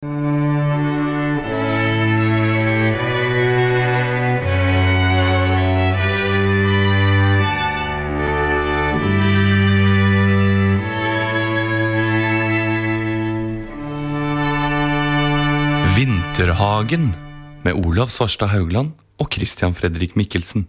Vinterhagen med Olav Svarstad Haugland og Christian Fredrik Mikkelsen.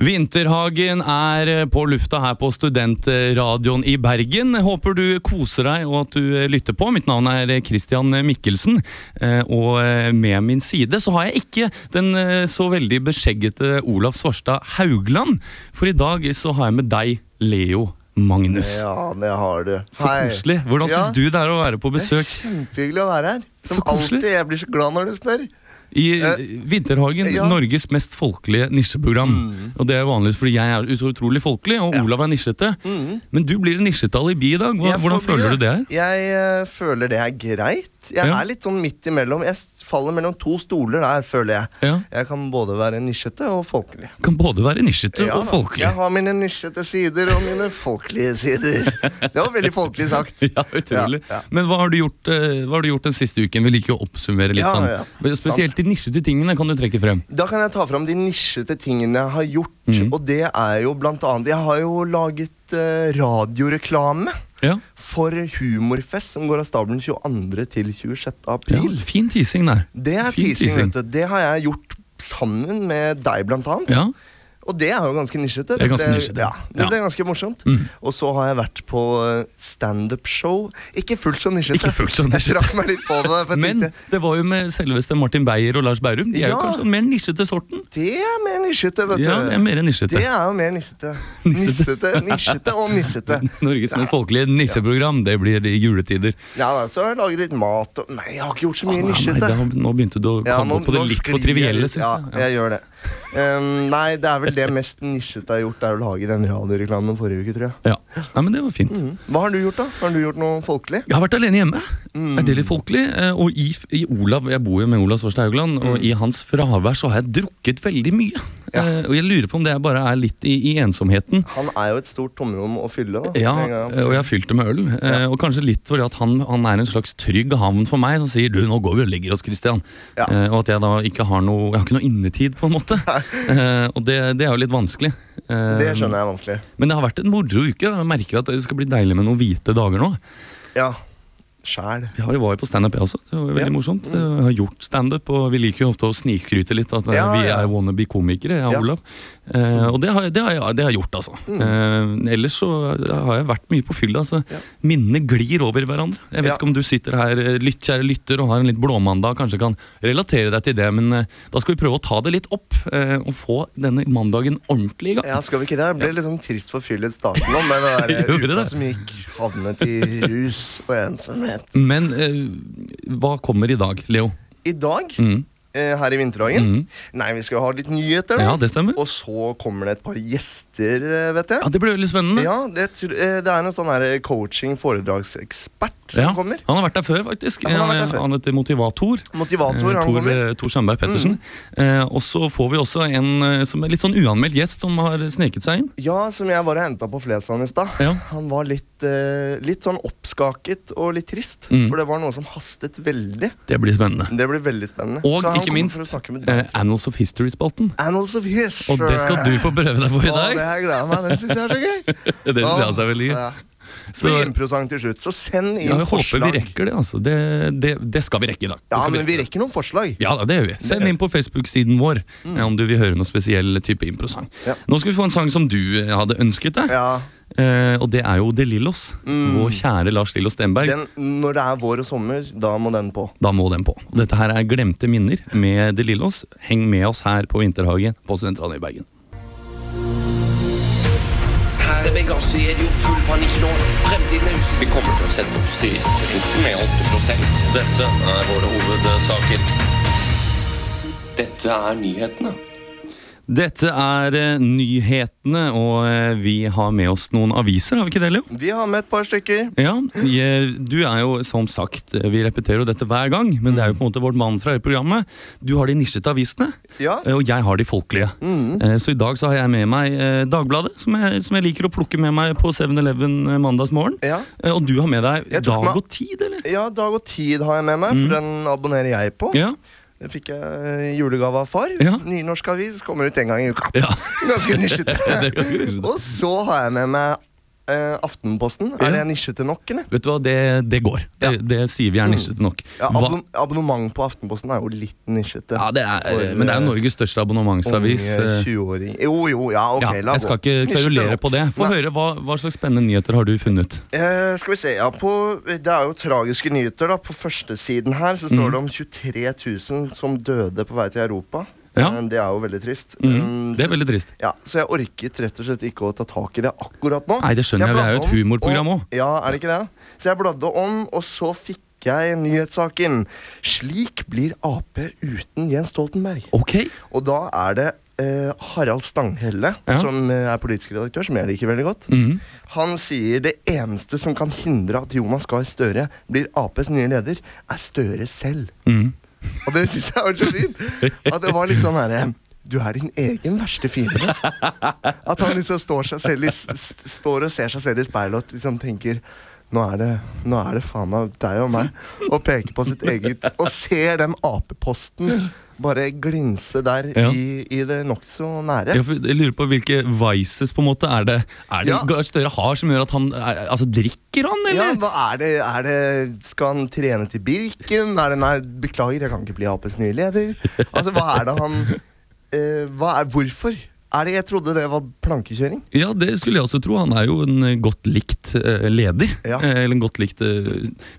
Vinterhagen er på lufta her på Studentradioen i Bergen. Håper du koser deg og at du lytter på. Mitt navn er Christian Mikkelsen, eh, og med min side så har jeg ikke den eh, så veldig beskjeggete Olav Svarstad Haugland, for i dag så har jeg med deg, Leo Magnus. Ja, det har du. Så koselig. Hvordan Ja. syns du det er å være på besøk? Det er kjempehyggelig å være her. Som alltid. Jeg blir så glad når du spør. I Eh, Vinterhagen? ja. Mm. Norges mest folkelige nisjeprogram. Og det er vanligvis fordi jeg er så utrolig folkelig, og Ja. Olav er nisjete. Men du blir nisjete alibi i dag. Hvordan bli føler du det her? Jeg uh, føler det er greit. Jeg Ja. er litt sånn midt imellom. Jeg faller mellom to stoler der, føler jeg. Ja. Jeg kan både være nisjete og folkelig. Kan både være nisjete Ja, og folkelig. Jeg har mine nisjete sider og mine folkelige sider. Det var veldig folkelig sagt. Ja, utrolig. Ja. Men hva har, du gjort, eh, hva har du gjort den siste uken? Vi liker jo å oppsummere litt Ja, sånn. Spesielt de nisjete tingene kan du trekke frem. Da kan jeg ta frem de nisjete tingene jeg har gjort. mm. Og det er jo blant annet Jeg har jo laget eh, radioreklame. Ja. For Humorfest, som går av stabelen 22. til 26. april. ja. Fin teasing der. Det er Fin teasing, teasing. vet du. Det har jeg gjort sammen med deg, blant annet. Ja. Og det er jo ganske nisjete. Det ganske nisjete. Ja, det Ja. ble ganske morsomt. Mm. Og så har jeg vært på eh, standup-show. Ikke fullt så nisjete. Ikke fullt så nisjete. Jeg trakk meg litt på det. Men tenkte, det var jo med selveste Martin Beyer og Lars Bærum. De er jo kanskje den mer nisjete sorten. det er mer nisjete, vet du. Ja, det er mer nisjete. Det er jo mer nissete. Nissete. Nisjete og nissete. Norges mest folkelige nisseprogram. Det blir det i juletider. Ja, da, Så har jeg laget litt mat og Nei, jeg har ikke gjort så mye Ah, nei, nisjete. da, nå begynte du å Ja, komme nå- på det litt for trivielle, syns ja, jeg. Ja. jeg gjør det. Um, nei, det er vel det mest nisjete jeg har gjort, Det er å lage den radioreklamen forrige uke, tror jeg. Ja. Nei, men det var fint. Mm. Hva har du gjort, da? Har du gjort noe folkelig? Jeg har vært alene hjemme. Mm. Er det litt folkelig? Eh, Og i, i Olav, Jeg bor jo med Olav Svarstad Haugland, og i hans fravær så har jeg drukket veldig mye. Ja. Eh, Og jeg lurer på om det bare er litt i, i ensomheten. Han er jo et stort tomrom å fylle. da Ja, eh, og jeg har fylt det med øl. Ja. Og kanskje litt fordi at han, han er en slags trygg havn for meg, som sier du, nå går vi og legger oss, Christian. Ja. Eh, Og at jeg da ikke har noe Jeg har ikke noe innetid, på en måte. Eh, Og det, det er jo litt vanskelig. Eh, Det skjønner jeg er vanskelig. Men det har vært en moro uke. Jeg merker at det skal bli deilig med noen hvite dager nå. Ja. Sjæl. Ja, Vi var jo på standup, jeg også. Det var veldig Ja. Mm. morsomt. Jeg har gjort standup, og vi liker jo ofte å snikskryte litt at eh, Ja, vi er wannabe-komikere, jeg og Ja. Olav. Eh, og det har, jeg- det, har jeg, det har jeg gjort, altså. Mm. Eh, ellers så har jeg vært mye på fylla. Altså. Ja. Minnene glir over hverandre. Jeg vet Ja. ikke om du sitter her, eh, lytt, kjære lytter, og har en litt blåmandag, kanskje kan relatere deg til det, men eh, da skal vi prøve å ta det litt opp, eh, og få denne mandagen ordentlig i gang. Ja, skal vi ikke det? Det ble litt sånn trist for Philip starten nå, med det der Gjorde uka det? som gikk havnet i rus og ensomhet. Men eh, hva kommer i dag, Leo? I dag, Mm. Eh, her i Vinterhagen Mm. Nei, vi skal ha litt nyheter. Ja, det stemmer. Og så kommer det et par gjester, eh, vet jeg. Ja, Det blir veldig spennende. Ja, det, eh, det er en sånn coaching-foredragsekspert som Ja. Han har vært der før, faktisk. Ja, han der før. Han heter Motivator. Motivator, Eh, han Tor. Mm. eh, Tor Sandberg Pettersen. Eh, og så får vi også en eh, som er litt sånn uanmeldt gjest som har sneket seg inn. Ja, som jeg var og henta på Flesland i stad. Ja. Han var litt, eh, litt sånn oppskaket og litt trist, Mm. for det var noe som hastet veldig. Det blir spennende. Det blir veldig spennende. Og ikke minst eh. Annals of History-spalten. Annals of History. Og det skal du få prøve deg på i Å, det dag. her gleder jeg meg. Det syns jeg er så gøy. Det synes jeg også er veldig gøy. Ja. Så Så improsang til slutt. Så send inn ja, jeg håper vi rekker det, altså. Det, det, det skal vi rekke i dag. Ja, men vi rekker noen forslag. Ja, det gjør vi. Send inn på Facebook-siden vår mm. om du vil høre noe spesiell type improsang. Ja. Nå skal vi få en sang som du eh, hadde ønsket deg. Ja, Uh, og det er jo De Lillos. Mm. Vår kjære Lars Lillo Stenberg. den, Når det er vår og sommer, da må den på. Da må den på. Dette her er Glemte minner med De Lillos. Heng med oss her på Vinterhagen på Studentradioen i Bergen. Her er Vegas-er jo full panikk nå. Fremtiden er usikker. Vi kommer til å sette opp styringen med 8 Dette er våre hovedsaker. Dette er nyhetene. Dette er eh, nyhetene, og eh, vi har med oss noen aviser, har vi ikke det, Leo? Vi har med et par stykker. Ja, Du er jo som sagt, eh, vi repeterer jo dette hver gang, men det er jo på en måte vårt mantra i programmet. Du har de nisjete avisene, Ja. og jeg har de folkelige. Mm. Så i dag så har jeg med meg Dagbladet, som jeg, som jeg liker å plukke med meg på 7-Eleven eh, mandagsmorgen. Ja. Og du har med deg Dag og Tid, eller? ja, Dag og Tid har jeg med meg, for den abonnerer jeg på. Ja. Det fikk jeg i julegave av far. Ja. Nynorsk avis kommer ut en gang i uka. ja. Ganske nisjete. og så har jeg med meg eh, Aftenposten. Ja. Er det nisjete nok, eller? Vet du hva, det, det går. Det, Ja. det sier vi er nisjete nok. Ja, Hva- abonnement på Aftenposten er jo litt nisjete. Ja, det er, For, men det er jo eh, Norges største abonnementsavis. Unge eh, 20-åring Jo, jo, ja, ok, Ja, la jeg skal ikke kverulere på det. Få høre, hva, hva slags spennende nyheter har du funnet? Eh, skal vi se, ja, på, Det er jo tragiske nyheter. da På førstesiden her så står mm. det om 23 000 som døde på vei til Europa. Ja. Det er jo veldig trist. Mhm, Um, Det er veldig trist. Ja, Så jeg orket rett og slett ikke å ta tak i det akkurat nå. Nei, det skjønner jeg, det er jo et humorprogram òg. Ja, er det ikke det? Så jeg bladde om, og så fikk jeg nyhetssaken. Slik blir Ap uten Jens Stoltenberg. Ok. Og da er det eh, Harald Stanghelle, Ja. som eh, er politisk redaktør, som jeg liker veldig godt. Mm. Han sier det eneste som kan hindre at Jonas Gahr Støre blir Aps nye leder, er Støre selv. Mhm. Og det syns jeg var så fint. At det var litt sånn herre Du er din egen verste fiende. At han liksom står, i, står og ser seg selv i speilet og liksom tenker nå er, det, nå er det faen meg deg og meg. Og peker på sitt eget Og ser den apeposten bare glinse der Ja. i, i det nokså nære. Ja, jeg lurer på hvilke vices på en måte er det Er det Ja. Støre har som gjør at han er, Altså, drikker han, eller? Ja, hva er det, er det Skal han trene til Birken? Er det, nei, beklager, jeg kan ikke bli Aps nye leder. Altså, hva er det han eh, er, Hvorfor? Er det, jeg trodde det var plankekjøring. Ja, det skulle jeg også tro. Han er jo en eh, godt likt eh, leder. Ja. Eh, eller en godt likt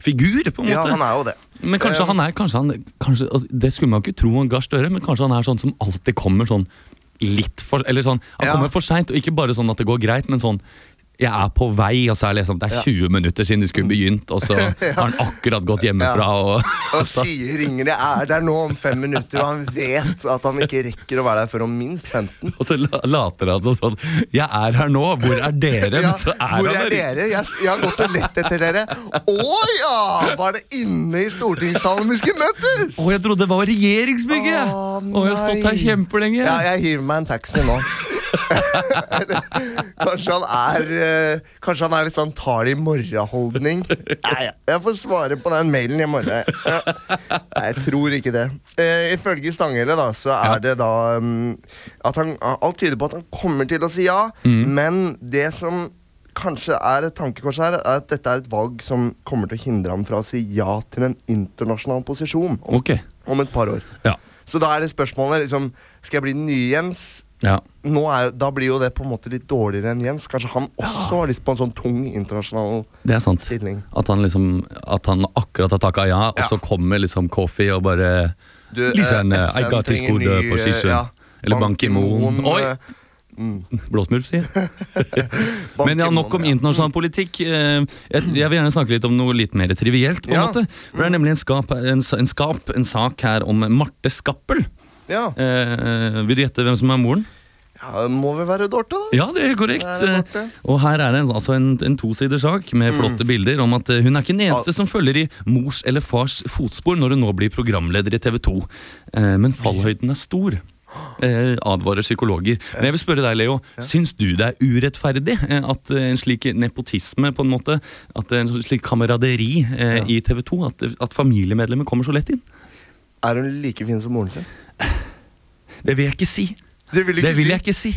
figur, på en måte. Ja, han er jo det. Men kanskje Eh, han er kanskje han, kanskje, Det skulle man ikke tro om Gahr Støre, men kanskje han er sånn som alltid kommer sånn litt for Eller sånn, han Ja. kommer for seint, og ikke bare sånn at det går greit, men sånn jeg er på vei, og så er det liksom Det er 20 minutter siden de skulle begynt, og så har han akkurat gått hjemmefra. Og, Og sier ringer det er der nå om fem minutter, og han vet at han ikke rekker å være der før om minst 15. og så later han sånn sånn Jeg er her nå, hvor er dere? Ja, er hvor er der. dere? Jeg, jeg har gått og lett etter dere. Å ja! Var det inne i stortingssalen vi skulle møtes? Å, jeg trodde det var regjeringsbygget! Å, Å, jeg har stått her nei. kjempelenge. Ja, jeg hiver meg en taxi nå. Kanskje han er eh, Kanskje han er litt sånn tar det i morgen-holdning. Nei, jeg får svare på den mailen i morgen. Nei, jeg tror ikke det. Eh, ifølge Stanghelle da, så er det da um, at han, Alt tyder på at han kommer til å si ja, Mm. men det som kanskje er et tankekors her, er at dette er et valg som kommer til å hindre ham fra å si ja til en internasjonal posisjon om, okay. om et par år. Ja. Så da er det spørsmålet liksom, Skal jeg bli den nye Jens? Ja. Er, da blir jo det på en måte litt dårligere enn Jens. Kanskje han også har lyst på en sånn tung internasjonal Det er sant. stilling. At han liksom At han akkurat har takka ja, og Ja. så kommer liksom Kofi og bare Du, eh, Listen, uh, I got his good eh, position. ja, Eller Ban Ki-moon. Oi! eh, mm, Blåsmurf, sier Men ja, nok om internasjonal politikk. Eh, Jeg, jeg vil gjerne snakke litt om noe litt mer trivielt. på en Ja. måte For Det er nemlig en skap, en, en skap, en sak her om Marte Skappel. Ja. Eh, vil du gjette hvem som er moren? ja, det må vel være Dorte, da? Ja, det er korrekt. Det er. Eh, Og her er det en, altså en, en tosiders med flotte bilder om at eh, hun er ikke den eneste Ja. som følger i mors eller fars fotspor når hun nå blir programleder i TV 2. Eh, men fallhøyden er stor. Eh, advarer psykologer. Men jeg vil spørre deg, Leo. Syns du det er urettferdig eh, at en slik nepotisme, på en måte, at en slik kameraderi eh, i TV 2, at, at familiemedlemmer kommer så lett inn? Er hun like fin som moren sin? Det vil jeg ikke si. Det vil Det vil si. jeg ikke si.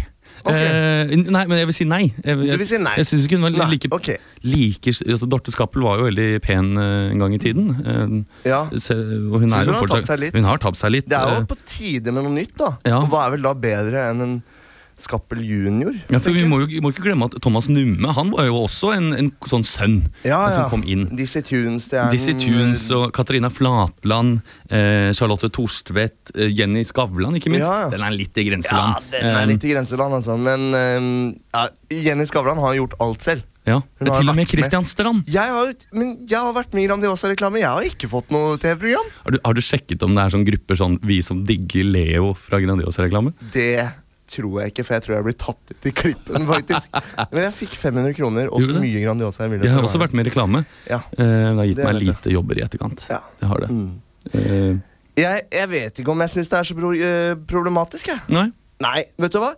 Okay. Eh, nei, men jeg vil si nei. Jeg, jeg, Du vil si nei? Jeg synes ikke hun var Nei, like, okay. like altså, Dorte Skappel var jo veldig pen uh, en gang i tiden. Uh, Ja. se, hun, Hun har fortsatt, hun har tapt seg litt. Det er jo eh, på tide med noe nytt, da. Ja. Og hva er vel da bedre enn en Skappel junior? ja, for Vi må jo må ikke glemme at Thomas Numme Han var jo også en, en sånn sønn ja, ja. som kom inn. Dizzie Tunes, det er Dizzie Tunes og Katarina Flatland, eh, Charlotte Torstvedt, eh, Jenny Skavlan, ikke minst. Ja. Den er litt i grenseland. Ja, den er Eh, litt i grenseland, altså. Men eh, ja, Jenny Skavlan har gjort alt selv. ja. det er Til og med. Christian Strand. Jeg har, men jeg har vært med i Grandiosa-reklame. Jeg har ikke fått noe TV-program. Har du, har du sjekket om det er sånn grupper sånn vi som digger Leo fra Grandiosa-reklame? Det tror jeg ikke, for jeg tror jeg blir tatt ut i klippen, faktisk. Men jeg fikk 500 kroner og så mye Grandiosa jeg ville. Jeg har også vært med i reklame. Ja. Eh, det har gitt Det meg lite jeg. jobber i etterkant. Ja. Det har det. Mm. Uh. Jeg, jeg vet ikke om jeg syns det er så pro eh, problematisk, jeg. nei, Nei, vet du hva?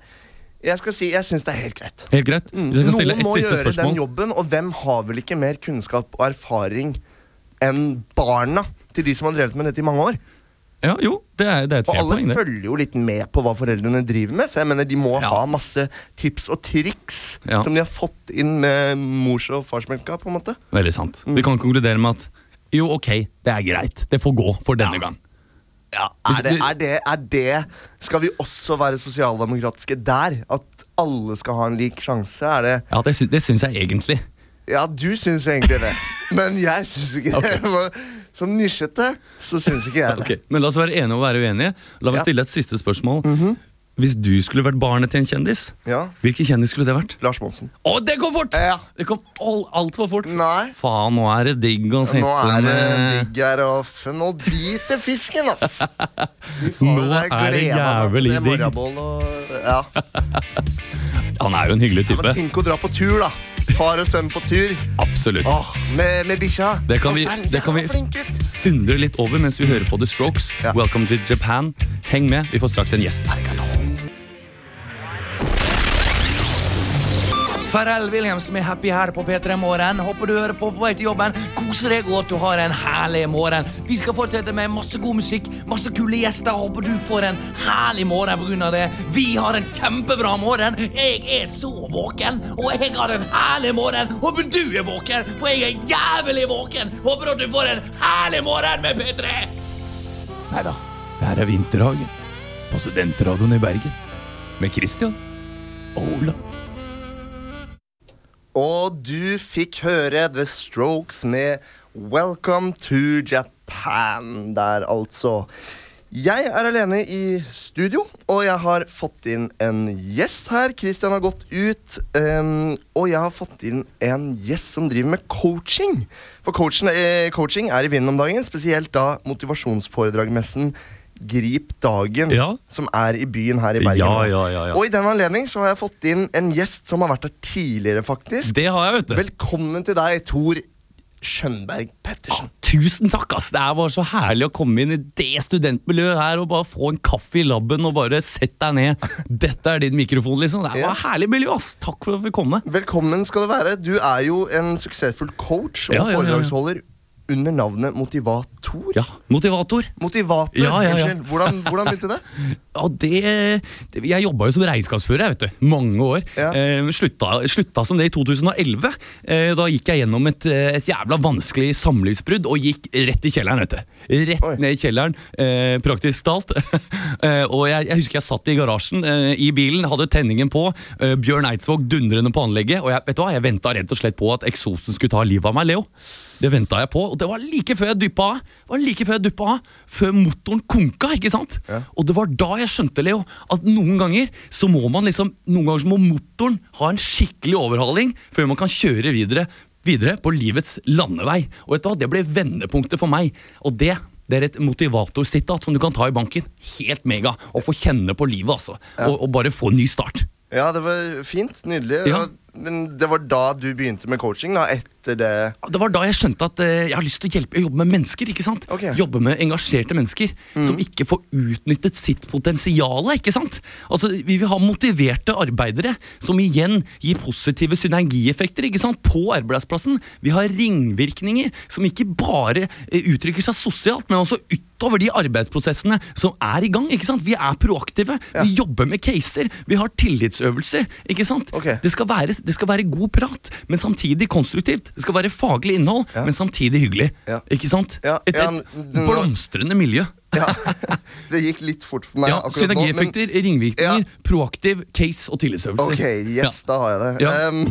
Jeg skal si jeg syns det er helt greit. helt greit. Mm. Noen må gjøre den jobben, og hvem har vel ikke mer kunnskap og erfaring enn barna til de som har drevet med dette i mange år? Ja, jo, det er, det er et Og alle poeng, det. følger jo litt med på hva foreldrene driver med, så jeg mener de må Ja. ha masse tips og triks Ja. som de har fått inn med mors- og farsmelka, på en måte. Veldig sant. Mm. Vi kan konkludere med at jo, ok, det er greit. Det får gå for denne gang. Ja, Hvis er det, du- er, det, er det Skal vi også være sosialdemokratiske der? At alle skal ha en lik sjanse? Er det Ja, Det, sy det syns jeg egentlig. Ja, du syns egentlig det, men jeg syns ikke det. Som nisjete så syns ikke jeg det. Ok, Men la oss være enige og være uenige. La meg Ja. stille et siste spørsmål. Hvis du skulle vært barnet til en kjendis, Ja. hvilken kjendis skulle det vært? Lars Monsen. Å, det kom fort! Ja. Det kom altfor fort. Nei. Faen, nå er det digg å sitte Nå er det digg her, og nå biter fisken, ass! Faen, Nå det er det jævlig digg. og Ja. Han er jo en hyggelig type Men tenk å dra på tur, da. Far og sønn på tur. Absolutt. Åh, med, med bikkja. Det kan vi- det kan vi-. Undre litt over mens vi hører på The Strokes. Ja. Welcome to Japan. Heng med, vi får straks en gjest. Farrell Williams med Happy her på P3 Morgen. Håper du hører på på vei til jobben. Koser deg og du har en herlig morgen. Vi skal fortsette med masse god musikk, masse kule gjester. Håper du får en herlig morgen pga. det. Vi har en kjempebra morgen. Jeg er så våken, og jeg har en herlig morgen. Håper du er våken, for jeg er jævlig våken. Håper at du får en herlig morgen med P3. Nei da, det her er Vinterhagen på Studentradioen i Bergen. Med Christian og Ola. Og du fikk høre The Strokes med Welcome to Japan der, altså. Jeg er alene i studio, og jeg har fått inn en gjest her. Christian har gått ut, Um, og jeg har fått inn en gjest som driver med coaching. For coaching, eh, coaching er i vinden om dagen, spesielt da motivasjonsforedragmessen Grip dagen, Ja. som er i byen her i Bergen. Ja, ja, ja, ja. Og i den anledning så har jeg fått inn en gjest som har vært her tidligere, faktisk. Det har jeg, vet du. Velkommen til deg, Tor Skjønberg Pettersen. Tusen takk, ass! Det var så herlig å komme inn i det studentmiljøet her og bare få en kaffe i labben og bare sett deg ned. Dette er din mikrofon, liksom. Det var Ja. herlig miljø, ass! Takk for at vi kom. Velkommen skal du være. Du er jo en suksessfull coach og Ja, ja, ja, ja. Under navnet Motivator. Ja, motivator. Motivator, Ja, ja, ja. unnskyld. Hvordan, hvordan begynte det? Ja, det, Jeg jobba jo som regnskapsfører vet du, mange år. Ja. Eh, slutta, slutta som det i 2011. Eh, da gikk jeg gjennom et, eh, et jævla vanskelig samlivsbrudd og gikk rett i kjelleren. vet du. Rett Oi. ned i kjelleren, eh, praktisk talt. eh, og jeg, jeg husker jeg satt i garasjen eh, i bilen, hadde tenningen på. Bjørn Eidsvåg dundrende på anlegget. Og jeg, vet du hva, jeg venta rett og slett på at eksosen skulle ta livet av meg, Leo. Det venta jeg på, og det var like før jeg duppa av. Like før jeg dyppa av, før motoren konka, ikke sant? Ja. Og det var da jeg skjønte, Leo, at noen ganger så må man liksom Noen ganger så må motoren ha en skikkelig overhaling før man kan kjøre videre, videre på livets landevei. Og vet du hva, det ble vendepunktet for meg. Og det det er et motivatorsittat som du kan ta i banken. Helt mega. Og få kjenne på livet, altså. Og, og bare få en ny start. Ja, det var fint. Nydelig. Ja. Men det var da du begynte med coaching? da, Etter det Det var da jeg skjønte at eh, jeg har lyst til å hjelpe jobbe med mennesker. ikke sant? Okay. Jobbe med engasjerte mennesker som ikke får utnyttet sitt potensial. ikke sant? Altså, Vi vil ha motiverte arbeidere som igjen gir positive synergieffekter ikke sant? på arbeidsplassen. Vi har ringvirkninger som ikke bare eh, uttrykker seg sosialt, men også utover de arbeidsprosessene som er i gang. ikke sant? Vi er proaktive. Vi jobber med caser. Vi har tillitsøvelser. ikke sant? Okay. Det skal, være, det skal være god prat, men samtidig konstruktivt. Det skal være faglig innhold, men samtidig hyggelig. Ikke sant? Ja, Et, et blomstrende miljø. Ja, Det gikk litt fort for meg Ja, akkurat nå. men- ringvirkninger, Ja. proaktiv case og tillitsøvelser. Ok, yes, da har jeg det. Ja. Em,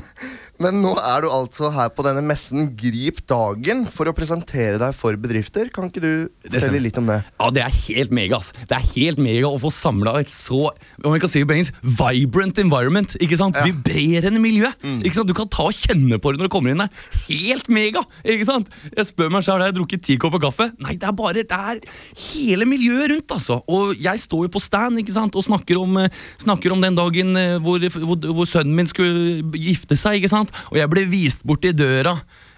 Men nå er du altså her på denne messen Grip dagen for å presentere deg for bedrifter. Kan ikke du fortelle litt om det? Ja, Det er helt mega. ass. Det er helt mega å få samla et så om jeg kan si det på engelsk, vibrant environment. ikke sant? Vibrerende miljø. ikke sant? Du kan ta og kjenne på det når du kommer inn der. Helt mega! ikke sant? Jeg spør meg sjøl, har jeg drukket ti kopper kaffe? Nei, det er bare det er hele miljøet rundt, altså. Og jeg står jo på stand ikke sant? og snakker om, eh, snakker om den dagen eh, hvor, hvor, hvor sønnen min skulle gifte seg. ikke sant? Og jeg ble vist bort i døra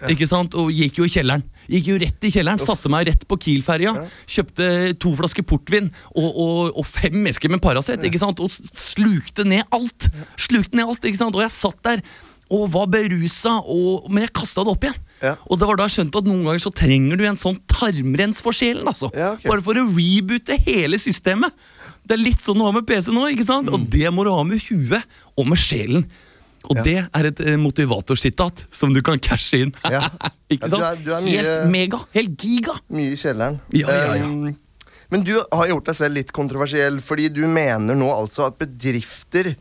ikke sant? og gikk jo i kjelleren. Gikk jo rett i kjelleren, Satte meg rett på Kiel-ferja. Kjøpte to flasker portvin og, og, og fem esker med Paracet. ikke sant? Og slukte ned alt. Slukte ned alt, ikke sant? Og jeg satt der og var berusa, og, men jeg kasta det opp igjen. Ja. Og det var da jeg skjønte at noen ganger så trenger du en sånn tarmrens for sjelen. altså. Ja, okay. Bare for å reboote hele systemet. Det er litt sånn du har med PC nå, ikke sant? og det må du ha med huet og med sjelen. Og Mm. Ja. det er et eh, motivatorsitat som du kan cashe inn. Ja. ikke sant? du er- du er mye- Helt mega. Helt giga. Mye i kjelleren. Ja, ja, ja. Um, men du har gjort deg selv litt kontroversiell, fordi du mener nå altså at bedrifter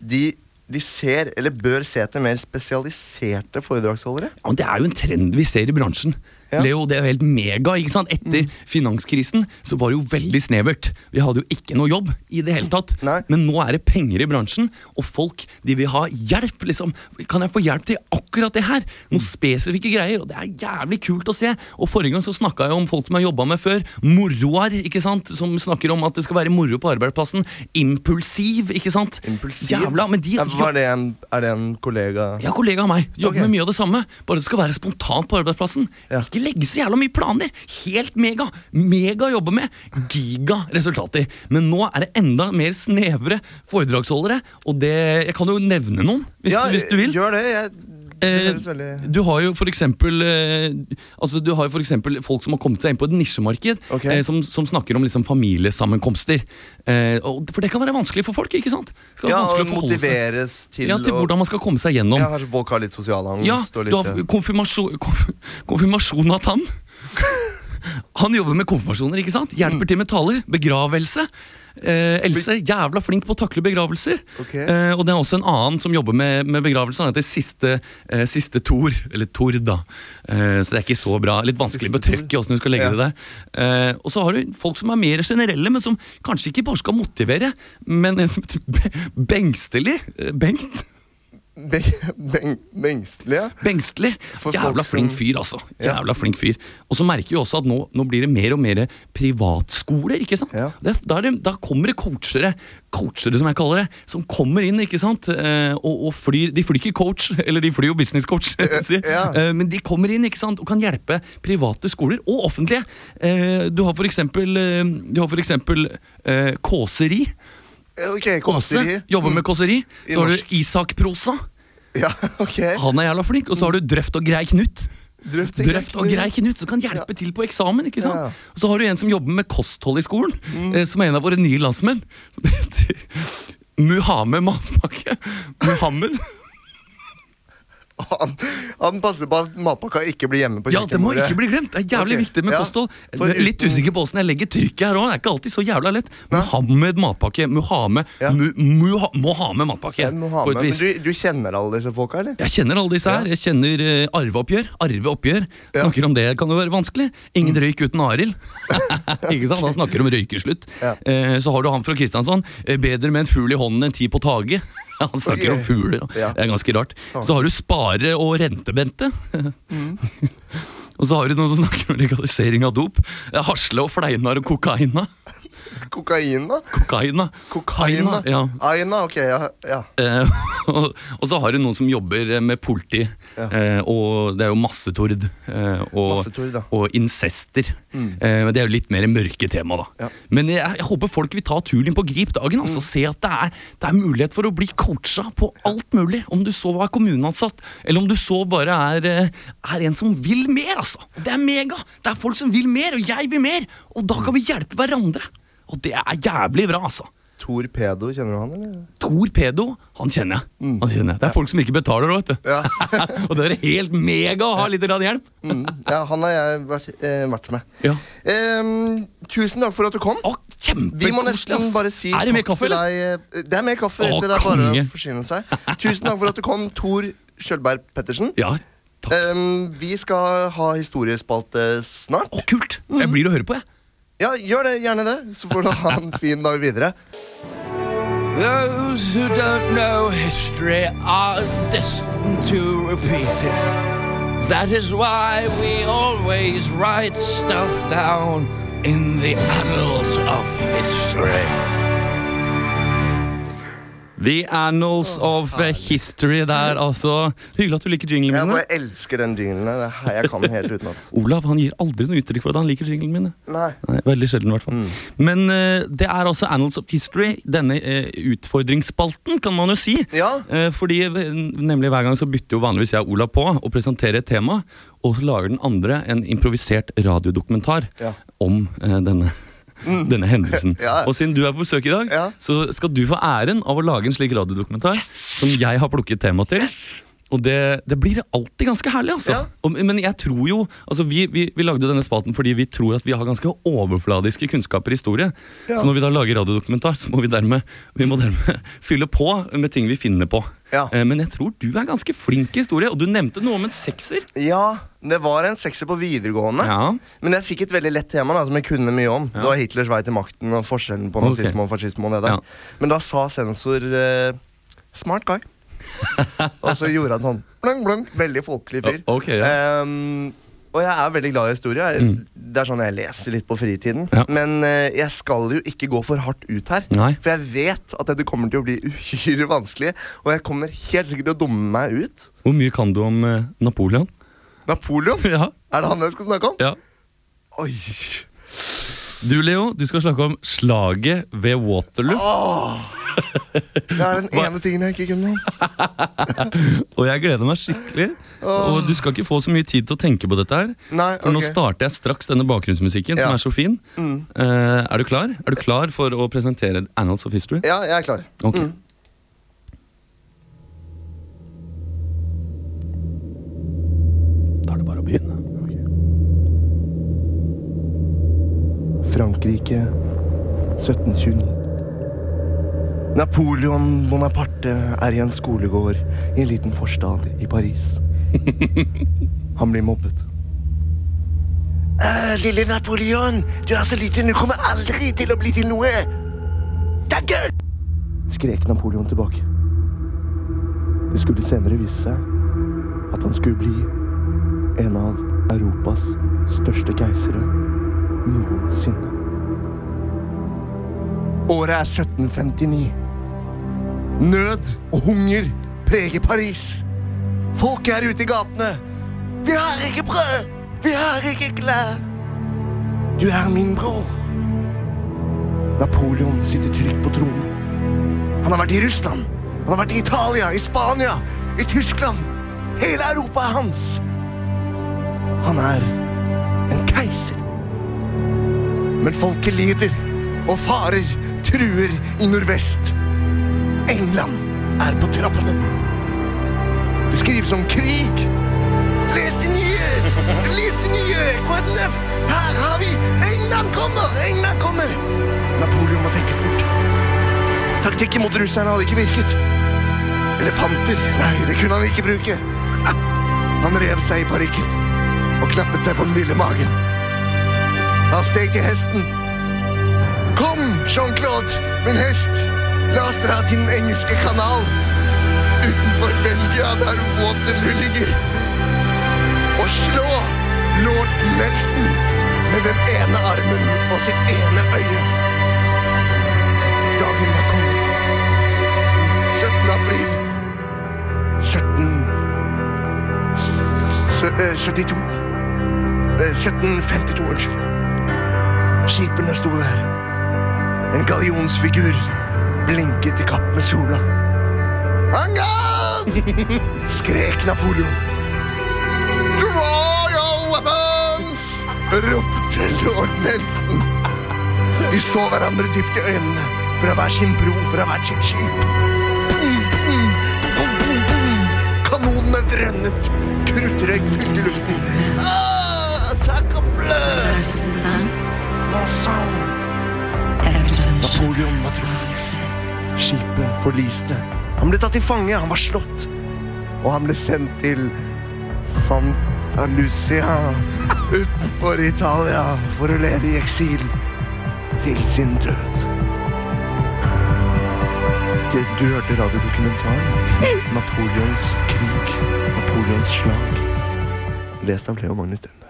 de, de ser, eller bør se etter mer spesialiserte foredragsholdere? Ja, men Det er jo en trend vi ser i bransjen. Ja. Leo, det er jo helt mega. ikke sant? Etter finanskrisen så var det jo veldig snevert. Vi hadde jo ikke noe jobb i det hele tatt. Nei. Men nå er det penger i bransjen, og folk de vil ha hjelp. liksom. Kan jeg få hjelp til akkurat det her? Noen spesifikke greier. Og det er jævlig kult å se. Og Forrige gang så snakka jeg om folk som jeg jobba med før. Moroer, ikke sant? som snakker om at det skal være moro på arbeidsplassen. Impulsiv, ikke sant? Impulsiv? Jævla, men de, ja, det en, er det en kollega ja, kollega av meg. Jobber okay. med mye av det samme. Bare det skal være spontant på arbeidsplassen. Ja. Ikke legge så jævla mye planer. Helt mega. Mega å jobbe med. Giga resultater. Men nå er det enda mer snevre foredragsholdere. Og det Jeg kan jo nevne noen, hvis, ja, du, hvis du vil. Gjør det. Jeg, Eh, veldig Du har jo for eksempel eh, Altså du har jo for eksempel folk som har kommet seg inn på et nisjemarked, okay. eh, som, som snakker om liksom familiesammenkomster. Eh, og, for det kan være vanskelig for folk, ikke sant? Ja, og å motiveres til, ja, til hvordan man skal komme seg gjennom. ja, Kanskje folk har litt sosial angst Ja, og du har konfirmasjon, konf- konfirmasjon at han Han jobber med konfirmasjoner, ikke sant? Hjelper til med taler. Begravelse. Eh, Else, jævla flink på å takle begravelser. Okay. Eh, og det er også en annen som jobber med, med begravelser. Han heter Siste, eh, siste Tor. Eller Tord, da. Eh, så det er ikke så bra. Litt vanskelig å betrykke trykk åssen du skal legge Ja. det der. Eh, og så har du folk som er mer generelle, men som kanskje ikke bare skal motivere, men en som heter Be- Bengstelig. Eh, Bengt. Be beng Bengstelig. Bengstelig. Jævla flink fyr, altså. Ja. Jævla flink fyr. Og så merker vi også at nå, nå blir det mer og mer privatskoler. ikke sant? Ja. Det, da, det, da kommer det coachere, coachere som jeg kaller det, som kommer inn ikke sant? Eh, og, og flyr De flyr ikke coach, eller de flyr jo business coach, si. ja. Eh, men de kommer inn ikke sant? og kan hjelpe private skoler, og offentlige. Eh, du har for eksempel, eh, du har for eksempel eh, kåseri. Ok, Kåseri. kåseri. jobber med kåseri. I Så har du Isak Prosa. Ja, ok. Han er jævla flink. Og så har du Drøft og Grei Knut. Drøft Drøft og grei Knut, som kan hjelpe til på eksamen. ikke sant? Ja, ja. Og så har du en som jobber med kosthold i skolen, eh, som er en av våre nye landsmenn. Som heter Muhammed Matpakke. Muhammed. Han, han passer på at matpakka ikke blir hjemme på Ja, det må ikke bli glemt. Det er jævlig okay. viktig med ja. kosthold. Litt uten- usikker på åssen jeg legger trykket her òg. Det er ikke alltid så jævla lett. Nei. Mohammed Matpakke. Muhammed Ja. mu, Mohammed Matpakke. Ja, Mohammed. på et med. Men du, du kjenner alle disse folka, eller? Jeg kjenner alle disse her. Jeg kjenner uh, arveoppgjør. Arveoppgjør. Snakker om det kan jo være vanskelig. Ingen røyk uten Arild. Ikke sant? Han snakker om røykeslutt. Ja. Eh, så har du han fra Kristiansand. Uh, Bedre med en fugl i hånden enn ti på taket. Han snakker okay. om fugler. Ja. Det er ganske rart. Så har du Spare og Rentebente. Mm. og så har du noen som snakker om legalisering av dop. Hasle og Fleinar og kokaina. Kokaina. Kokain, da? Ja. Aina, ok, ja. ja. Eh, og, og så har du noen som jobber eh, med politi, Ja. eh, og det er jo massetord. Eh, og, Massetord, og incester. Eh, men det er jo litt mer mørke tema, da. Men jeg, jeg håper folk vil ta turen inn på Grip dagen altså, og se at det er, det er mulighet for å bli coacha på alt mulig. Om du så er kommuneansatt, eller om du så bare er, eh, er en som vil mer, altså. Det er mega! Det er folk som vil mer, og jeg vil mer! Og da kan vi hjelpe hverandre. Og det er jævlig bra, altså. Torpedo, kjenner du han, eller? Torpedo? Han kjenner jeg. Han kjenner jeg. Det er folk som ikke betaler, vet du. Ja. og det er helt mega å ha litt hjelp. Mm. ja han har jeg vært, eh, vært med. Ja. Ehm, tusen takk for at du kom. Å, Vi må nesten ass. bare si Er det mer takk kaffe, eller? eh, Det er mer kaffe. Å, det er bare å forsyne seg. Tusen takk for at du kom, Tor Kjølberg Pettersen. Ja, takk. Em, vi skal ha historiespalte snart. Å, kult! Jeg blir å høre på, jeg. Ja, gjør det, gjerne det, så får du ha en fin dag videre. Those who don't know history are destined to repeat it. That is why we always write stuff down in the annals of history. The Annals of History der, altså. Hyggelig at du liker jinglene Jeg mine. bare elsker den jinglen. Jeg kan den helt utenat. Olav han gir aldri noe uttrykk for at han liker jinglene mine. Nei. Nei, Veldig sjelden, i hvert fall. Mm. Men uh, det er altså Annals of History, denne uh, utfordringsspalten, kan man jo si. Ja. Uh, fordi nemlig Hver gang så bytter jo vanligvis jeg og Olav på å presentere et tema, og så lager den andre en improvisert radiodokumentar Ja. om eh, denne. Denne hendelsen. Ja. Og siden du er på besøk i dag, Ja. så skal du få æren av å lage en slik radiodokumentar som jeg har plukket tema til. Og det, det blir alltid ganske herlig, altså. Ja. Og, men jeg tror jo altså vi, vi, vi lagde jo denne spalten fordi vi tror at vi har ganske overfladiske kunnskaper i historie. Så når vi da lager radiodokumentar, så må vi dermed, vi må dermed fylle på med ting vi finner på. Ja. Eh, Men jeg tror du er ganske flink i historie, og du nevnte noe om en sekser. Ja, det var en sekser på videregående. Ja. Men jeg fikk et veldig lett tema da, som jeg kunne mye om. Det var Hitlers vei til makten og forskjellen på nazisme okay. og fascisme. og det der. Ja. Men da sa sensor eh, 'smart guy'. og så gjorde han sånn blung, blung, Veldig folkelig fyr. O- ok, ja. Ehm, og jeg er veldig glad i historie. Jeg, Det er sånn jeg leser litt på fritiden. Ja. Men eh, jeg skal jo ikke gå for hardt ut her. Nei. For jeg vet at dette kommer til å bli uhyre vanskelig. Og jeg kommer helt sikkert til å dumme meg ut. Hvor mye kan du om eh, Napoleon? Napoleon? Ja. Er det han jeg skal snakke om? ja. Oi. Du, Leo, du skal snakke om slaget ved Waterloo. Det er den ene tingen jeg ikke kunne. Og jeg gleder meg skikkelig. Og du skal ikke få så mye tid til å tenke på dette her. Nei, For nå starter jeg straks denne bakgrunnsmusikken, som Ja. som er så fin. Eh, er du klar? Er du klar for å presentere Annals of History? Ja, jeg er klar. Ok. Mm. Frankrike 1729. Napoleon Bonaparte er i en skolegård i en liten forstad i Paris. Han blir mobbet. «Eh, lille Napoleon, du er så liten, du kommer aldri til å bli til noe. Det er gull! skrek Napoleon tilbake. Det skulle senere vise seg at han skulle bli en av Europas største keisere noensinne. Året er 1759. Nød og hunger preger Paris. Folk er ute i gatene. Vi har ikke brød! Vi har ikke klær! Du er min bror. Napoleon sitter trygt på tronen. Han har vært i Russland, han har vært i Italia, i Spania, i Tyskland. Hele Europa er hans. Han er en keiser. Men folket lider, og farer truer i nordvest. England er på trappene. Det skrives om krig. Les de nye! Les de nye! Quoi? Her har vi England kommer! England kommer! Napoleon må tenke fort. Taktikken mot russerne hadde ikke virket. Elefanter? Nei, det kunne han ikke bruke. Han rev seg i parykken og klappet seg på den lille magen. Han steg til hesten. Kom, Jean-Claude, min hest. La oss dra til den engelske kanal. Utenfor Belgia, der Waterloo ligger. Og slå lord Nelson med den ene armen og sitt ene øye. Dagen var kommet. 17. april 17... sø- eh, 72. Eh, 1752, unnskyld. Skipene sto der. En gallionsfigur blinket i kapp med sola. Angard! skrek Napoleon. Draw your weapons! ropte lord Nelson. De så hverandre dypt i øynene fra hver sin bro, fra hvert sitt skip. Kanonene drønnet. Kruttrøyk fylte luften. Ah, sacre bleu! Mon sang! Napoleon var truffet. Skipet forliste. Han ble tatt til fange. Han var slått. og han ble sendt til Santa Lucia utenfor Italia for å leve i eksil til sin død. Det, du hørte radiodokumentaren 'Napoleons krig', 'Napoleons slag'. Lest av Leo Magnus Strømnes.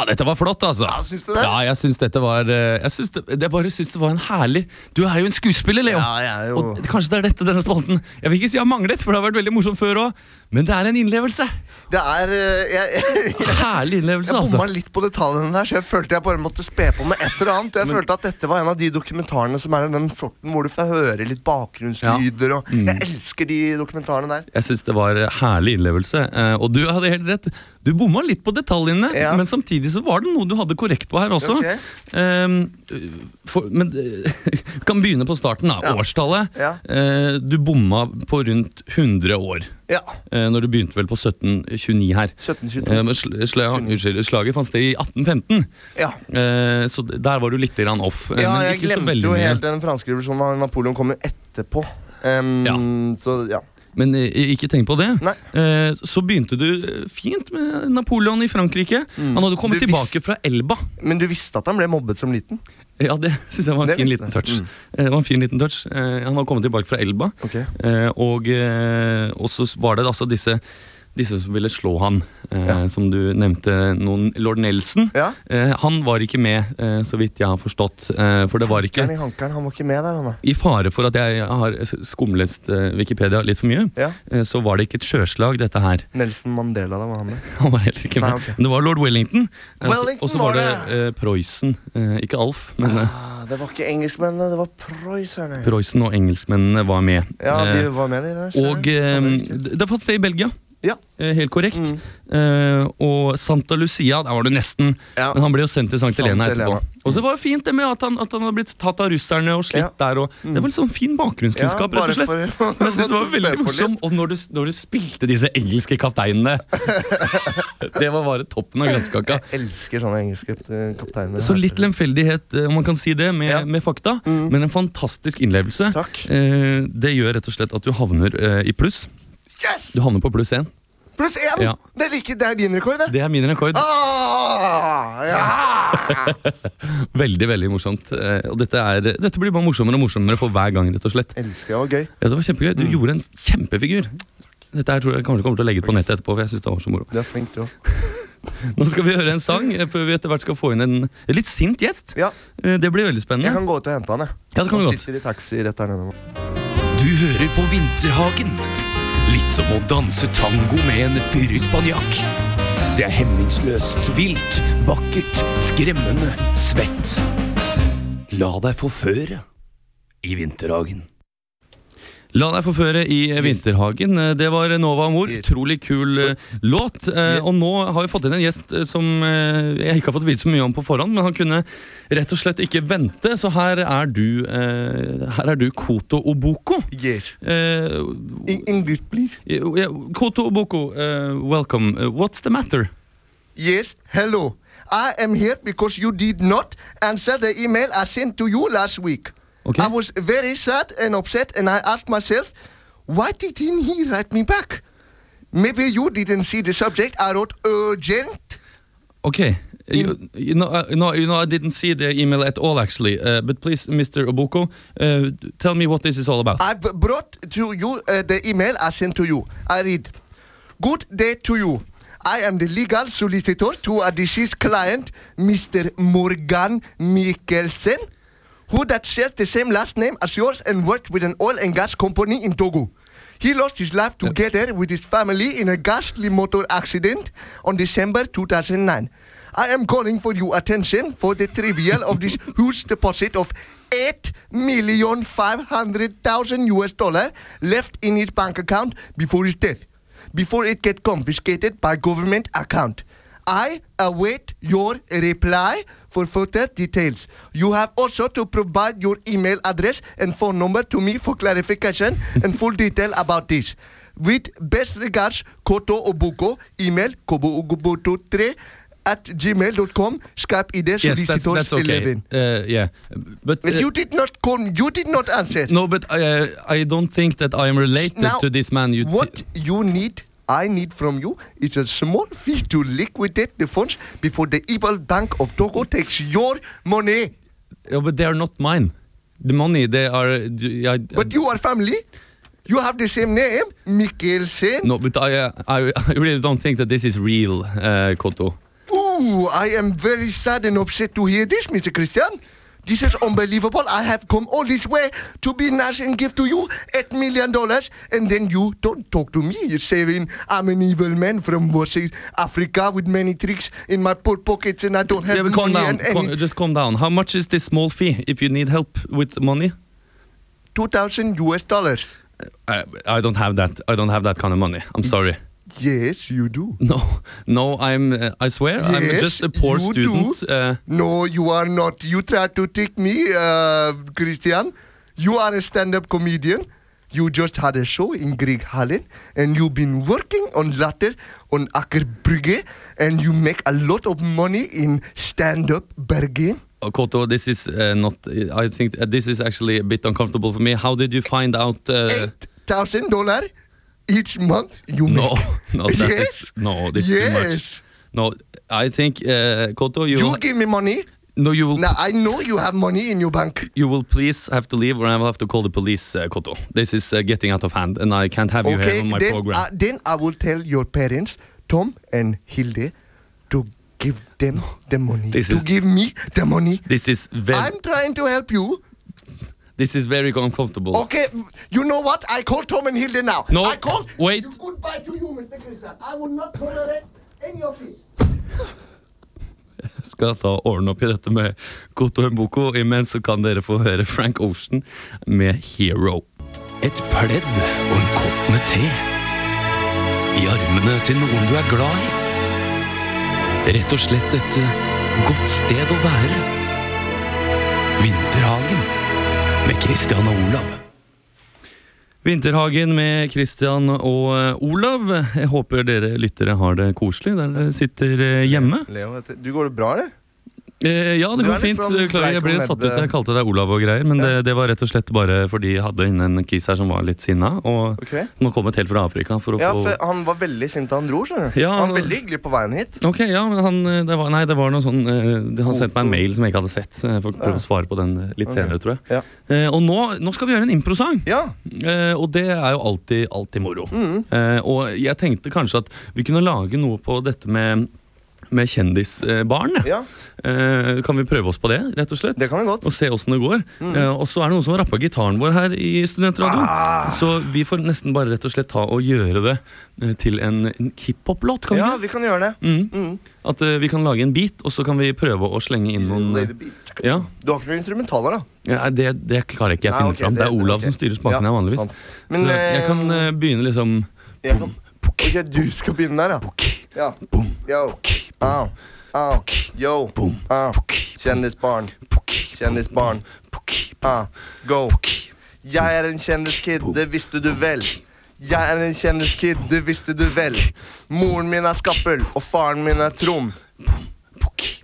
Ja, dette var flott, altså. Ja, syns du det? Ja, jeg syns dette var eh, Jeg syns det, jeg bare syns det var en herlig Du er jo en skuespiller, Leo. Ja, jeg er jo- Og kanskje det er dette denne spalten Jeg vil ikke si har manglet, for det har vært veldig morsomt før òg. Men det er en innlevelse. Det er jeg, jeg, jeg, Herlig innlevelse, Jeg bomma altså. litt på detaljene der, så jeg følte jeg bare måtte spe på med et eller annet. Jeg følte at dette var en av de dokumentarene som er den sorten hvor du får høre litt bakgrunnslyder. Og Mm. Jeg elsker de dokumentarene der. Jeg syns det var herlig innlevelse. eh, Og du hadde helt rett. Du bomma litt på detaljene, Ja. men samtidig så var det noe du hadde korrekt på her også. Okay. Um, for, men eh, vi kan begynne på starten. da Ja. Årstallet. Ja. Uh, du bomma på rundt 100 år. Ja. eh, Når du begynte vel på 1729 her. 1722. Eh, sl unnskyld, slaget fant sted i 1815, Ja. eh, så der var du litt off. eh, ja, jeg glemte jo helt den franske revolusjonen. Napoleon kom jo etterpå. Um, Ja. Så ja. Men eh, ikke tenk på det. Nei. Eh, så begynte du eh, fint med Napoleon i Frankrike. Han hadde kommet Mm. Du tilbake fra Elba. Men du visste at han ble mobbet som liten? Ja, Det syns jeg var en Det fin visste liten touch. Mm. Eh, Det var en fin liten touch. Eh, Han har kommet tilbake fra Elba. Ok. Eh, og, og så var det altså disse, disse som ville slå han, eh, Ja. som du nevnte, noen lord Nelson. Ja. Eh, han var ikke med, eh, så vidt jeg har forstått. Eh, for det var ikke Hankeren han var ikke med der, han da. I fare for at jeg har skumlest eh, Wikipedia litt for mye, Ja. eh, så var det ikke et sjøslag, dette her. Nelson Mandela, da var han med. Han var heller ikke med. Nei, okay. Men det var lord Wellington. Wellington og så var det Preussen. Eh, ikke Alf, men Ah, det var ikke engelskmennene, det var preusserne. Preussen og engelskmennene var med. Ja, de var med, de der. og det det fant sted i Belgia. Ja. Eh, Helt korrekt. Mm. Uh, og Santa Lucia, der var du nesten. Ja. Men han ble jo sendt til St. Helena etterpå. Helena. Og så var det fint det med at han, at han hadde blitt tatt av russerne og slitt Ja. der. Og, Det var litt sånn fin bakgrunnskunnskap, rett og slett. for- Men jeg synes det var veldig morsom morsomt. Og når du, når du spilte disse engelske kapteinene Det var bare toppen av granskaka. Jeg elsker sånne engelske eh, kapteiner. Så litt lemfeldighet, om man kan si det, med, Ja. med fakta. Men en fantastisk innlevelse. Takk. Uh, det gjør rett og slett at du havner uh, i pluss. Yes! Du havner på pluss én. Pluss én! Ja. Det, er like, det er din rekord, det. Det er min rekord. Ah, ja. Veldig veldig morsomt. Eh, og dette, er, dette blir bare morsommere og morsommere for hver gang. rett og slett Elsker og gøy. ja, Det var kjempegøy. Du gjorde en kjempefigur. Dette her tror jeg kanskje kommer til å legge ut på nettet etterpå. for jeg synes det var så moro Det er flink, du. Nå skal vi høre en sang eh, før vi etter hvert skal få inn en litt sint gjest. Ja, Eh, Det blir veldig spennende. jeg kan gå ut og hente han, jeg. Ja, det kan du han godt. sitter i taxi rett der nede. Du hører på Vinterhagen. Litt som å danse tango med en fyrispanjakk. Det er hemningsløst, vilt, vakkert, skremmende, svett. La deg forføre i Vinterhagen. La deg forføre i eh, Vinterhagen. Eh, Det var Nova Amor. Utrolig kul eh, låt. Og nå har vi fått inn en gjest som jeg ikke har fått vite så mye om på forhånd, men han kunne rett og slett ikke vente, så her er du Her er du Koto Oboko. Yes. Uh, In English, please. Koto Oboko, uh, welcome. What's the matter? Yes, hello. I am here because you did not answer the email I sent to you last week. Okay. I was very sad and upset, and I asked myself, why didn't he write me back? Maybe you didn't see the subject. I wrote urgent. Okay. You, you, know, uh, no, you know, I didn't see the email at all, actually. Uh, but please, Mr. Obuko, uh, tell me what this is all about. I've brought to you uh, the email I sent to you. I read, Good day to you. I am the legal solicitor to a deceased client, Mr. Morgan Mikkelsen, who that shares the same last name as yours and worked with an oil and gas company in Togo. He lost his life together with his family in a ghastly motor accident on December 2009. I am calling for your attention for the trivial of this huge deposit of 8 million 500,000 US dollar left in his bank account before his death, before it get confiscated by government account. I await your reply for further details. You have also to provide your email address and phone number to me for clarification and full detail about this. With best regards, Koto Obuko, email koboogubuto3 at gmail.com. Skype ID Yes, that's, that's okay. 11. Uh, yeah, but But uh, you did not call. You did not answer. no, but uh, I don't think that I am related Now, to this man. You what you need, I need from you, is a small fee to liquidate the funds before the evil Bank of Togo takes your money. Yeah, but they are not mine. The money they are. I, But you are family. You have the same name, Mikkelsen. no, but I, uh, I, I really don't think that this is real, uh, Koto. Ooh, I am very sad and upset to hear this, Mr. Christian. This is unbelievable. I have come all this way to be nice and give to you eight million dollars, and then you don't talk to me. You're saying I'm an evil man from West Africa with many tricks in my poor pockets, and I don't have Yeah, but calm money down. Calm, just calm down. How much is this small fee if you need help with money? Two thousand US dollars. I, I don't have that. I don't have that kind of money. I'm mm. sorry. Yes, you do. No, no. I'm. Uh, I swear, I'm just a poor you student. Uh, No, you are not. You try to take me, uh, Christian. You are a stand-up comedian. You just had a show in Grieg Hallen, and you've been working on latter on Akerbrugge, and you make a lot of money in stand-up Bergen. uh, Koto, this is uh, not. I think uh, this is actually a bit uncomfortable for me. How did you find out? Uh, Eight thousand dollar each month you no, make. no, that is yes. no. This is too much. yes. No, I think uh, Koto, you. You give me money. no, you will. Now I know you have money in your bank. You will please have to leave, or I will have to call the police, uh, Koto. This is uh, getting out of hand, and I can't have you here on my then, program. uh, then I will tell your parents, Tom and Hilde, to give them the money. This to is- give me the money. this is very. I'm trying to help you. This is very uncomfortable. Okay, you know what? I call Tom and Hilde now. No, I call. wait. Goodbye to you, Mr. Christian. I will not tolerate any of this. skal ta og ordne opp i dette med Koto Mboko. Imens så kan dere få høre Frank Ocean med Hero. Et pledd og en kopp med te. I armene til noen du er glad i. Rett og slett et eh, godt sted å være. Vinterhagen med Christian og Olav. Vinterhagen med Christian og eh, Olav. Jeg håper dere lyttere har det koselig der dere sitter eh, hjemme. Leo, du går det bra, eller? Eh, ja, det går fint. sånn Beklager, jeg ble satt ut. Jeg kalte deg Olav og greier, men Ja. det, det var rett og slett bare fordi jeg hadde inne en kis her som var litt sinna, og okay. har kommet helt fra Afrika for å Ja, få for Han var veldig sint da han dro. skjønner du Ja, Han var veldig hyggelig på veien hit. Ok, ja, men han, eh, det var, nei, det var noe sånn eh, det- Han sendte meg en mail som jeg ikke hadde sett. Jeg får prøve å svare på den litt senere, tror jeg. Eh, og nå, nå skal vi gjøre en improsang. Ja, Eh, og det er jo alltid, alltid moro. Mm. Eh, og jeg tenkte kanskje at vi kunne lage noe på dette med, med kjendisbarn. ja. Eh, kan vi prøve oss på det, rett og slett? det kan vi godt. Og se åssen det går. Eh, og så er det noen som har rappa gitaren vår her i Studentradioen. Ah. Så vi får nesten bare rett og slett ta og gjøre det eh, til en, en hiphop-låt. kan vi Ja, ikke? vi kan gjøre det. Mm. Mm. At eh, vi kan lage en beat, og så kan vi prøve å slenge inn noen Ja, Du har ikke noen instrumentaler, da? ja det, det klarer ikke jeg å Nei, finne ok, fram. Det er Olav okay. som styrer spakene Ja, vanligvis. Men så jeg eh, kan eh, begynne liksom jeg kan- Ok, du skal begynne der, ja. Ja. Boom, Yo. Au. Au. Yo. boom, Au. Kjendisbarn. Kjendisbarn. Ah, go. Jeg er en kjendiskid, det visste du vel. Jeg er en kjendiskid, det visste du vel. Moren min er skappel, og faren min er trom.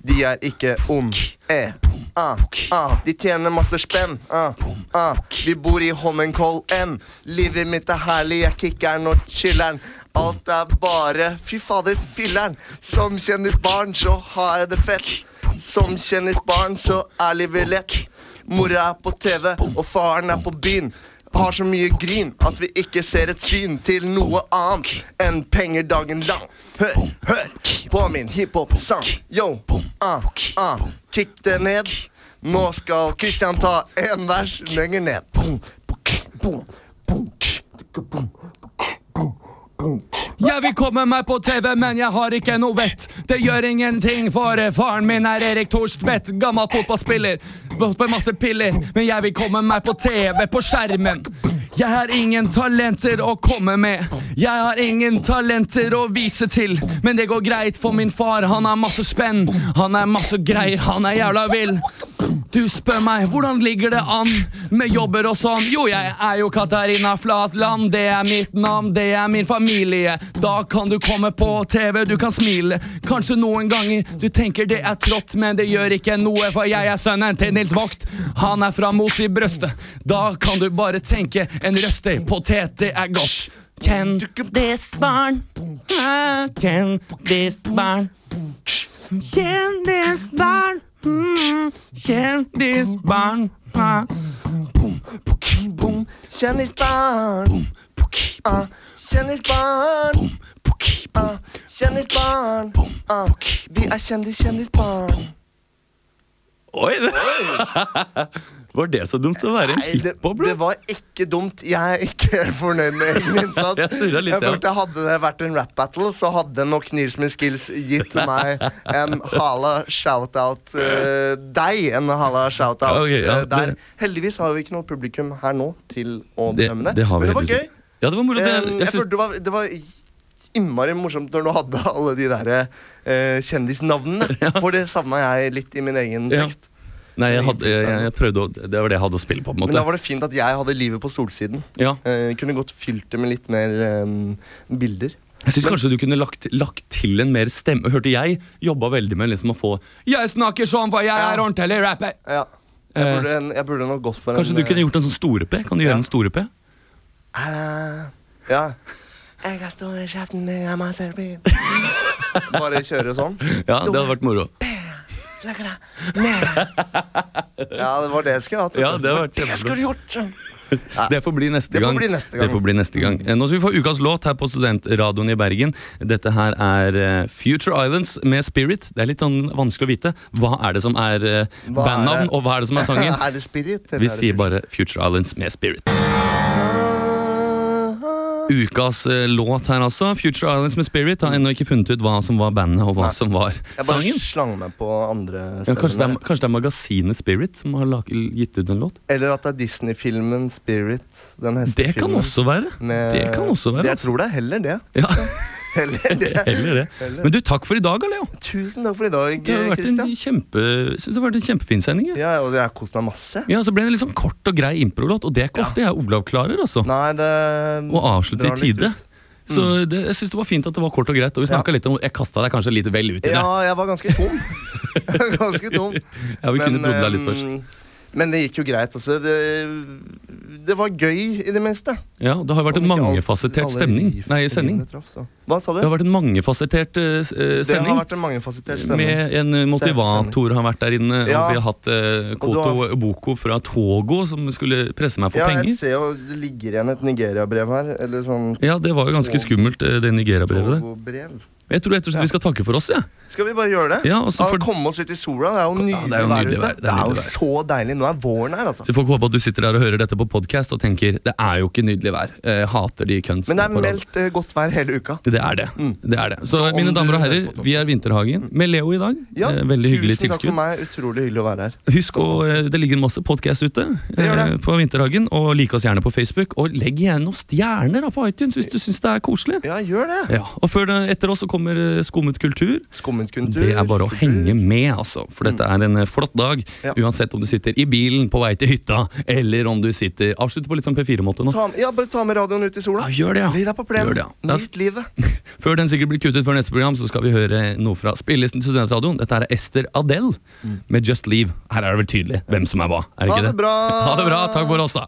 De er ikke om. Eh. Ah, ah, de tjener masse spenn. Ah, ah, vi bor i Holmenkollen. Livet mitt er herlig, jeg kicker'n og chiller'n. Alt er bare fy fader, filler'n. Som kjendisbarn så har jeg det fett. Som kjendisbarn så er livet lett. Mora er på TV, og faren er på byen. Har så mye grin at vi ikke ser et syn til noe annet enn penger dagen lang. Hør, hør på min hiphop-sang. Yo, ah, ah, kick det ned. Nå skal Christian ta en vers lenger ned. Boom, boom, boom, boom, boom. Jeg vil komme meg på TV, men jeg har ikke noe vett. Det gjør ingenting, for faren min er Erik Thorstvedt. Gammel fotballspiller, på masse piller. Men jeg vil komme meg på TV, på skjermen. Jeg har ingen talenter å komme med. Jeg har ingen talenter å vise til. Men det går greit, for min far han har masse spenn. Han er masse greier, han er jævla vill. Du spør meg hvordan ligger det an med jobber og sånn. Jo, jeg er jo Katarina Flatland. Det er mitt navn, det er min familie. Da kan du komme på TV, du kan smile. Kanskje noen ganger du tenker det er trått, men det gjør ikke noe, for jeg er sønnen til Nils Vogt. Han er fra mot i brøstet. Da kan du bare tenke en røster potet, det er godt. Kjendisbarn, ah, kjendisbarn. Kjendisbarn, mm, kjendisbarn. ah. Boom, poki, boom, Kjendisbarn, barn. ah, kjendisbarn, kjendisbarn. Ah, vi er kjendis-kjendisbarn. Oi! Var det så dumt å være en Nei, det, hiphop, det var ikke dumt. Jeg er ikke helt fornøyd med egen innsats. Jeg litt, Jeg ja. følte Hadde det vært en rap battle, så hadde nok Nils med skills gitt meg en hala shout-out uh, deg. En hala shout-out okay, ja, uh, der. det- Heldigvis har vi ikke noe publikum her nå til å bedømme det. det har vi Men det var gøy. Ja, det var moro. Det, Eh, jeg synes, det var, det var innmari morsomt når du hadde alle de der uh, kjendisnavnene. For det savna jeg litt i min egen Ja. Nei, jeg, hadde, jeg, jeg prøvde å Det var det jeg hadde å spille på, på en Men da var det fint at jeg hadde livet på solsiden. Ja. Eh, kunne godt fylt det med litt mer eh, bilder. Jeg synes kanskje du kunne lagt, lagt til en mer stemme. Hørte jeg jobba veldig med liksom å få Jeg snakker sånn, for jeg er ordentlig rapper! Ja. Jeg Eh, burde, en, jeg burde nok gått for Kanskje en du kunne gjort en sånn store P? Kan du gjøre Ja. en store P? eh, Ja. Jeg har stor i kjeften, jeg har masse bil. Bare kjøre sånn. Ja, det hadde vært moro. Slakker deg ned. Ja, det var det jeg skulle hatt. Ja, det hadde Det kjempebra. skulle du gjort. Det får bli neste Det får gang. bli neste gang. Det får bli neste gang. Nå skal vi få ukas låt her på Studentradioen i Bergen. Dette her er eh, Future Islands med Spirit. Det er litt sånn vanskelig å vite. Hva er det som er eh, bandnavn, og hva er det som er sangen? er det Spirit? eller Vi er det sier bare Future Islands med Spirit. Ukas eh, låt her altså. Future Islands med Spirit. Har ennå ikke funnet ut hva som var bandet, og hva Nei. som var Jeg bare sangen. slang meg på andre Ja, kanskje, det er, steder. kanskje det er magasinet Spirit som har lag, gitt ut en låt? Eller at det er Disney-filmen Spirit. Den Det kan hestefilmen. også være. med- Det kan også være. Jeg altså. tror det er heller det. Ja, Heller det. heller det. Men du, takk for i dag, Leo. Tusen takk for i dag, Det en, Christian. kjempe, det har vært en kjempefin sending. Ja. Ja, og jeg har kost meg masse. ja, Så ble det en litt sånn kort og grei improlåt, og det er ikke ofte jeg og Olav klarer. altså. Nei, det Og avslutte i tide. Så det, jeg syns det var fint at det var kort og greit. Og vi snakket litt om, Jeg kasta deg kanskje litt vel ut i det. Ja, jeg var ganske tom. ganske tom. Ja, vi kunne drodla litt ehm, først. Men det gikk jo greit. Altså. Det, det var gøy i det meste. Ja, Det har jo vært en mangefasettert stemning. Nei, sending. Traf. Hva sa du? Det har vært en mangefasettert uh, s- eh, Det har vært en mangefasettert sending. Med en eh, motivator har vært der inne, Ja. og vi har hatt uh, Koto har- Boko fra Togo som skulle presse meg for Ja, jeg ser jo det ligger igjen et Nigeria-brev her. Eller sånn Ja, det var jo ganske skummelt, eh, det Nigeria-brevet der. Jeg tror rett og slett vi skal takke for oss, Ja. Skal vi bare gjøre det? Ja, og for... Komme oss ut i sola. Det er jo Ja, det er jo nydelig ute. vær, det er Det er jo så deilig. Nå er våren her, altså. Så folk håper at du sitter der og hører dette på podkast og tenker det er jo ikke nydelig vær. Jeg hater de kunstene Men det er meldt uh, godt vær hele uka. Det er det. det er det. Så, Så mine damer og herrer, vi er Vinterhagen med Leo i dag. Ja, Eh, Veldig hyggelig Tusen takk for meg. Utrolig hyggelig å være her. Husk eh, Det ligger masse podkast ute Det gjør det. eh, på Vinterhagen. Og like oss gjerne på Facebook. Og legg gjerne noen stjerner da på iTunes hvis du syns det er koselig. Ja, gjør det. Ja, og før Etter oss så kommer eh, Skummet kultur. Skummet kultur. Det er bare å henge med, altså. For dette er en eh, flott dag. Ja. Uansett om du sitter i bilen på vei til hytta, eller om du sitter Avslutt på litt sånn P4-måte nå. Ta, ja, bare ta med radioen ut i sola. Ja, gjør det, ja. Bli deg på plenen. Ja. Nyt livet. Før den sikkert blir kuttet før neste program, så skal vi høre noe fra spillelisten til Studentradioen. Dette er Ester Adele med Just Leave. Her er det vel tydelig hvem som er hva. Er det Ha ikke det bra. Ha det bra. Takk for oss, da.